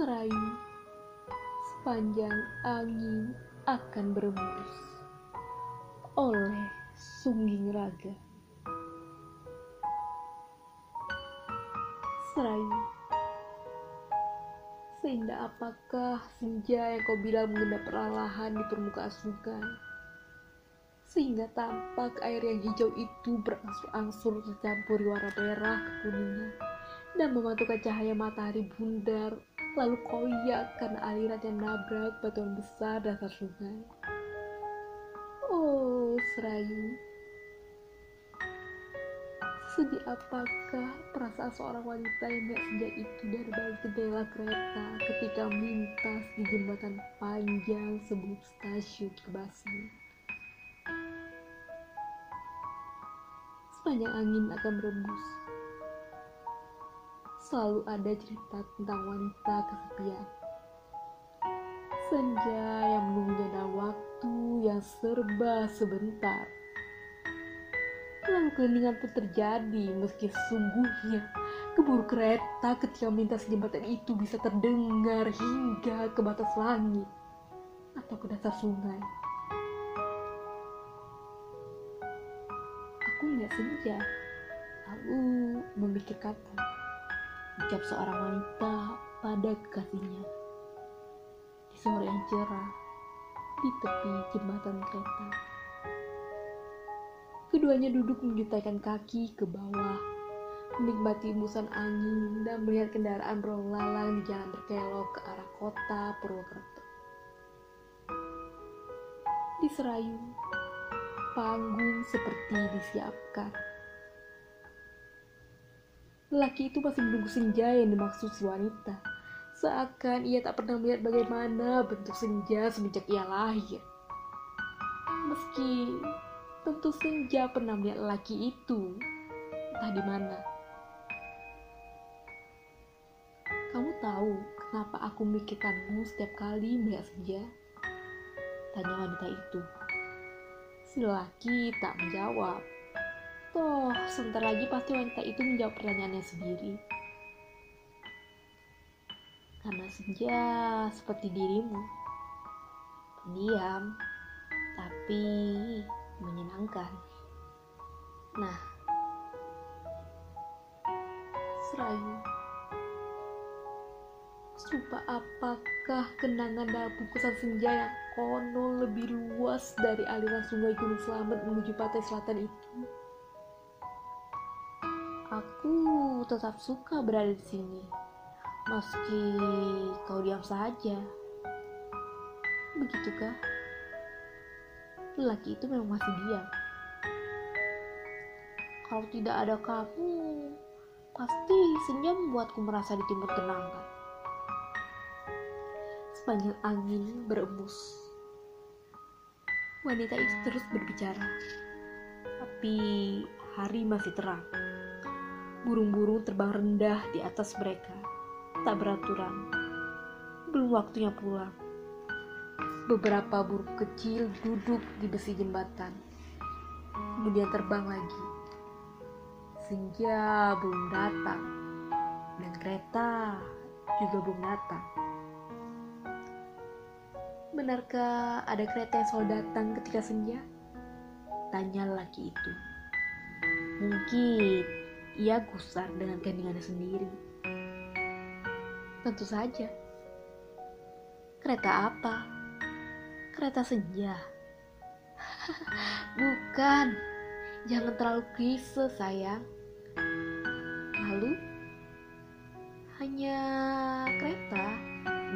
Serayu sepanjang angin akan berembus oleh Sungging Raga. Serayu, seindah apakah senja yang kau bilang mengendap perlahan di permukaan sungai? Sehingga tampak air yang hijau itu berangsur-angsur tercampur warna merah kekuningan dan memantulkan cahaya matahari bundar lalu koyak karena aliran yang nabrak batuan besar dasar sungai. Oh, Serayu, sedih apakah perasaan seorang wanita yang melihat senja itu dari balik jendela kereta ketika melintas di jembatan panjang sebelum stasiun Kebasi. Sepanjang angin akan berembus, selalu ada cerita tentang wanita kesepian. Senja yang menunggu dalam waktu yang serba sebentar. Lalu keheningan pun terjadi meski sesungguhnya keburu kereta ketika melintas jembatan itu bisa terdengar hingga ke batas langit atau ke dasar sungai. Aku melihat senja, lalu memikir kata ucap seorang wanita pada kekasihnya di sore yang cerah di tepi jembatan kereta. Keduanya duduk menjutaikan kaki ke bawah, menikmati embusan angin dan melihat kendaraan berlalu lalang di jalan berkelok ke arah kota Purwokerto. Di Serayu, panggung seperti disiapkan. Lelaki itu masih menunggu senja yang dimaksud si wanita. Seakan ia tak pernah melihat bagaimana bentuk senja semenjak ia lahir. Meski tentu senja pernah melihat lelaki itu, entah di mana. Kamu tahu kenapa aku memikirkanmu setiap kali melihat senja? Tanya wanita itu. Si lelaki tak menjawab. Toh, sebentar lagi pasti wanita itu menjawab pertanyaannya sendiri. Karena senja seperti dirimu. Pendiam, tapi menyenangkan. Nah, Serayu, Sumpah apakah kenangan dalam bungkusan senja yang konon lebih luas dari aliran sungai Gunung Selamet menuju pantai selatan itu? Tetap suka berada di sini, meski kau diam saja. Begitukah? Lelaki itu memang masih diam. Kalau tidak ada kamu, pasti senja membuatku merasa ditimur kenangan. Sepanjang angin berembus, wanita itu terus berbicara. Tapi hari masih terang. Burung-burung terbang rendah di atas mereka, tak beraturan. Belum waktunya pulang. Beberapa burung kecil duduk di besi jembatan, kemudian terbang lagi. Senja belum datang, dan kereta juga belum datang. Benarkah ada kereta yang selalu datang ketika senja? Tanya laki itu. Mungkin ia gusar dengan keheningannya sendiri. Tentu saja. Kereta apa? Kereta senja. Bukan. Jangan terlalu klise, sayang. Lalu, hanya kereta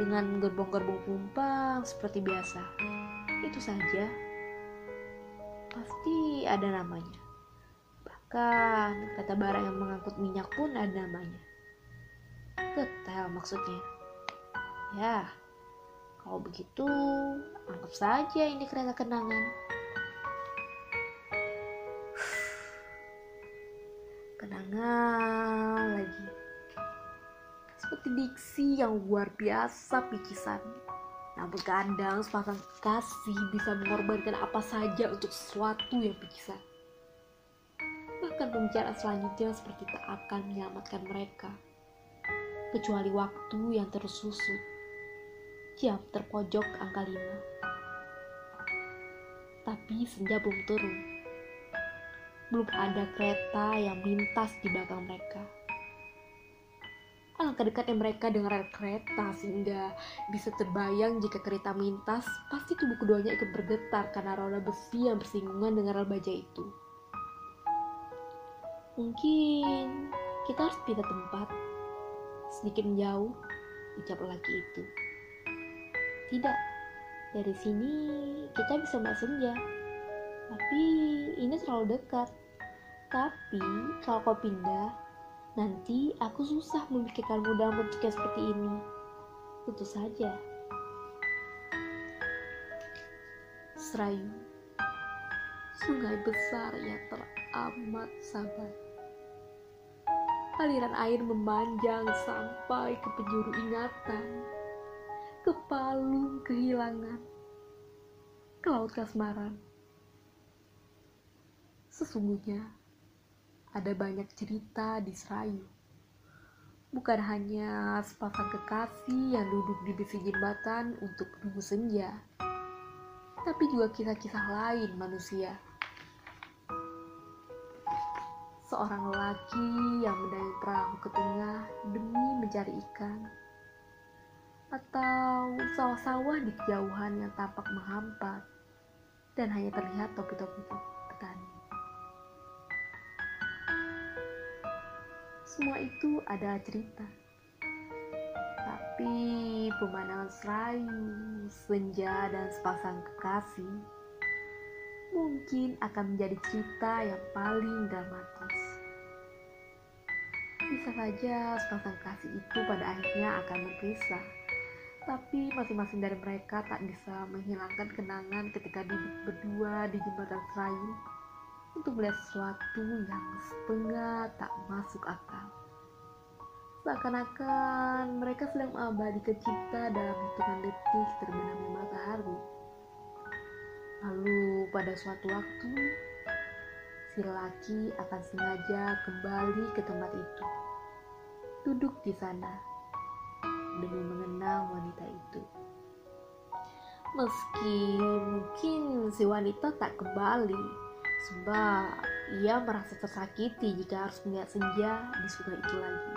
dengan gerbong-gerbong penumpang seperti biasa. Itu saja. Pasti ada namanya. Kereta barang yang mengangkut minyak pun ada namanya. Ketel maksudnya. Ya, kalau begitu anggap saja ini kereta kenangan. Kenangan lagi seperti diksi yang luar biasa picisan. Namun kadang sepasang kasih bisa mengorbankan apa saja untuk sesuatu yang picisan. Bahkan pembicaraan selanjutnya seperti tak akan menyelamatkan mereka. kecuali waktu yang terus susut. Jam terpojok angka lima. Tapi senja belum turun. Belum ada kereta yang melintas di belakang mereka. Alangkah dekatnya mereka dengan rel kereta sehingga bisa terbayang jika kereta melintas, pasti tubuh keduanya ikut bergetar karena roda besi yang bersinggungan dengan rel baja itu. Mungkin kita harus pindah tempat, sedikit menjauh, ucap laki itu. Tidak, dari sini kita bisa melihat senja. Tapi ini terlalu dekat. Tapi kalau kau pindah, nanti aku susah memikirkanmu dalam bentuk seperti ini. Tentu saja. Serayu, sungai besar yang teramat sabar aliran air memanjang sampai ke penjuru ingatan, ke palung kehilangan, ke laut kasmaran. Sesungguhnya, ada banyak cerita di Serayu. Bukan hanya sepasang kekasih yang duduk di besi jembatan untuk menunggu senja, tapi juga kisah-kisah lain manusia seorang lelaki yang mendayung perahu ke tengah demi mencari ikan, atau sawah-sawah di kejauhan yang tampak menghampat dan hanya terlihat topi-topi petani. Semua itu adalah cerita. Tapi pemandangan serayu, senja, dan sepasang kekasih mungkin akan menjadi cerita yang paling dramatis. Bisa saja sepasang kasih itu pada akhirnya akan berpisah, tapi masing-masing dari mereka tak bisa menghilangkan kenangan ketika duduk berdua di jembatan serayu untuk melihat sesuatu yang setengah tak masuk akal. Seakan-akan mereka sedang mengabadikan cinta dalam hitungan detik terbenam di matahari. Lalu pada suatu waktu, si laki akan sengaja kembali ke tempat itu. Duduk di sana demi mengenang wanita itu. Meski mungkin si wanita tak kembali, sebab ia merasa tersakiti jika harus melihat senja di sungai itu lagi.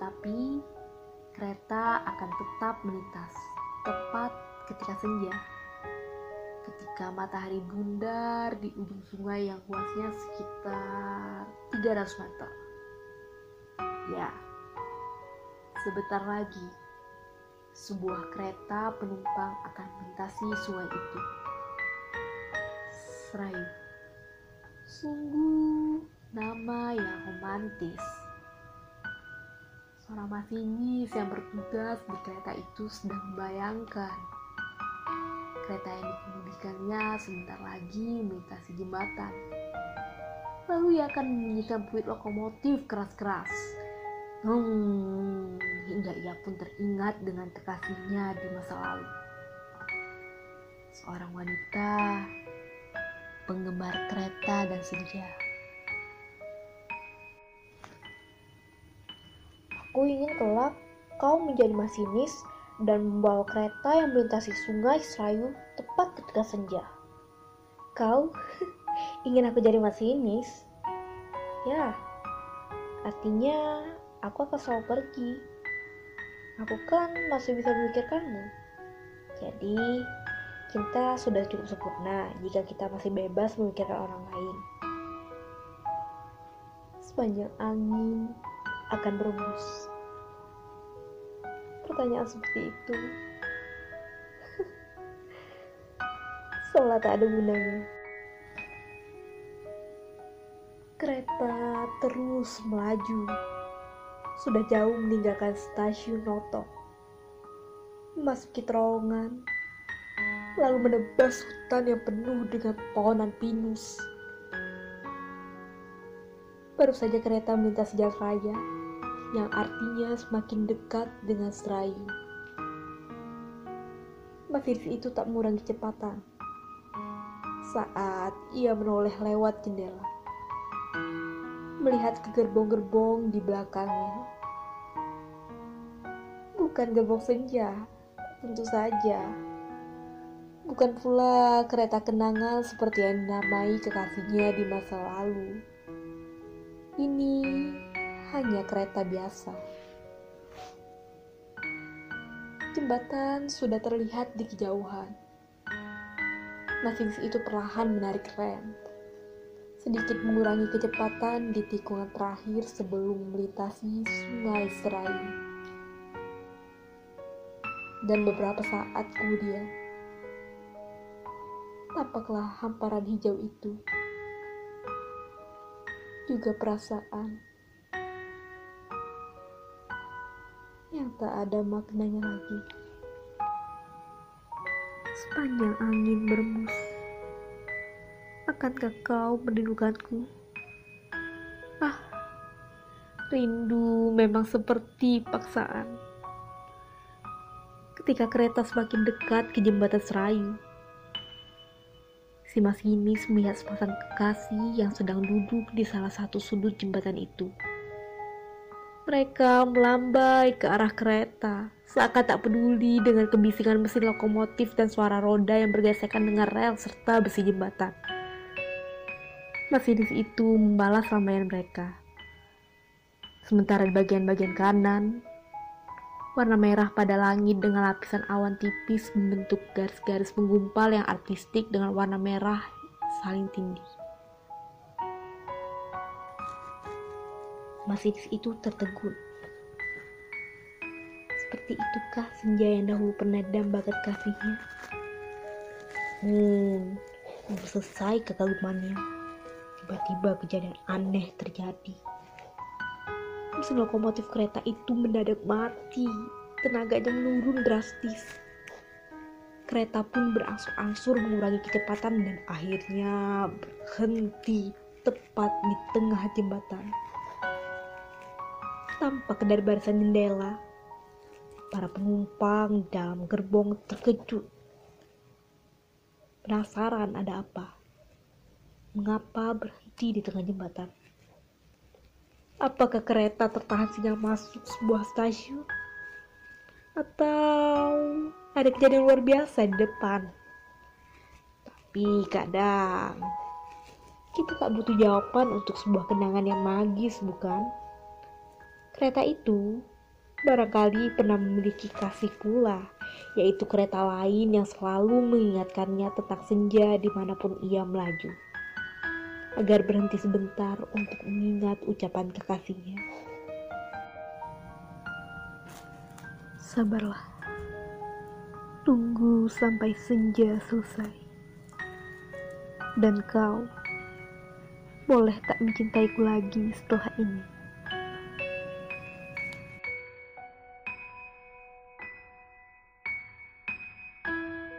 Tapi kereta akan tetap melintas tepat ketika senja ketika matahari bundar di ujung sungai yang luasnya sekitar 300 meter. Ya, sebentar lagi sebuah kereta penumpang akan melintasi sungai itu. Serayu. Sungguh nama yang romantis. Seorang masinis yang bertugas di kereta itu sedang membayangkan kereta yang dikemudikannya sebentar lagi melintasi jembatan. Lalu ia akan membunyikan peluit lokomotif keras-keras. Hmm, hingga ia pun teringat dengan kekasihnya di masa lalu. Seorang wanita penggemar kereta dan senja. Aku ingin kelak kau menjadi masinis dan membawa kereta yang melintasi sungai Serayu tepat ketika senja. Kau ingin aku jadi masinis? Ya, artinya aku akan selalu pergi. Aku kan masih bisa memikirkanmu. Jadi, kita sudah cukup sempurna jika kita masih bebas memikirkan orang lain. Sepanjang angin akan berembus pertanyaan seperti itu seolah tak ada gunanya kereta terus melaju. Sudah jauh meninggalkan stasiun Noto. Memasuki terowongan. Lalu menebas hutan yang penuh dengan pohonan pinus. Baru saja kereta melintas jalan raya yang artinya semakin dekat dengan serayu. Masinis itu tak mengurangi kecepatan. Saat ia menoleh lewat jendela. Melihat ke gerbong-gerbong di belakangnya bukan gerbong senja, tentu saja. Bukan pula kereta kenangan seperti yang dinamai kekasihnya di masa lalu. Ini hanya kereta biasa. Jembatan sudah terlihat di kejauhan. Masinis itu perlahan menarik rem, sedikit mengurangi kecepatan di tikungan terakhir sebelum melintasi sungai Serai. Dan beberapa saat kemudian tampaklah hamparan hijau itu. Juga perasaan yang tak ada maknanya lagi. Sepanjang angin berembus akankah kau merindukanku ah rindu memang seperti paksaan ketika kereta semakin dekat ke jembatan Serayu. Si masinis melihat sepasang kekasih yang sedang duduk di salah satu sudut jembatan itu. Mereka melambai ke arah kereta, seakan tak peduli dengan kebisingan mesin lokomotif dan suara roda yang bergesekan dengan rel serta besi jembatan. Masinis itu membalas lambaian mereka. Sementara di bagian-bagian kanan, Warna merah pada langit dengan lapisan awan tipis membentuk garis-garis menggumpal yang artistik dengan warna merah saling tindih. Masinis itu tertegun. Seperti itukah senja yang dahulu pernah dambakan kasihnya? Hmm, selesai kekagumannya. Tiba-tiba kejadian aneh terjadi mesin lokomotif kereta itu mendadak mati. Tenaganya menurun drastis. Kereta pun berangsur-angsur mengurangi kecepatan dan akhirnya berhenti tepat di tengah jembatan. Tampak dari barisan jendela, para penumpang dalam gerbong terkejut. Penasaran ada apa? Mengapa berhenti di tengah jembatan? Apakah kereta tertahan sehingga masuk sebuah stasiun? Atau ada kejadian luar biasa di depan? Tapi kadang kita tak butuh jawaban untuk sebuah kenangan yang magis, bukan? Kereta itu barangkali pernah memiliki kasih pula, yaitu kereta lain yang selalu mengingatkannya tentang senja di mana pun ia melaju agar berhenti sebentar untuk mengingat ucapan kekasihnya. Sabarlah, tunggu sampai senja selesai, dan kau boleh tak mencintaiku lagi setelah ini.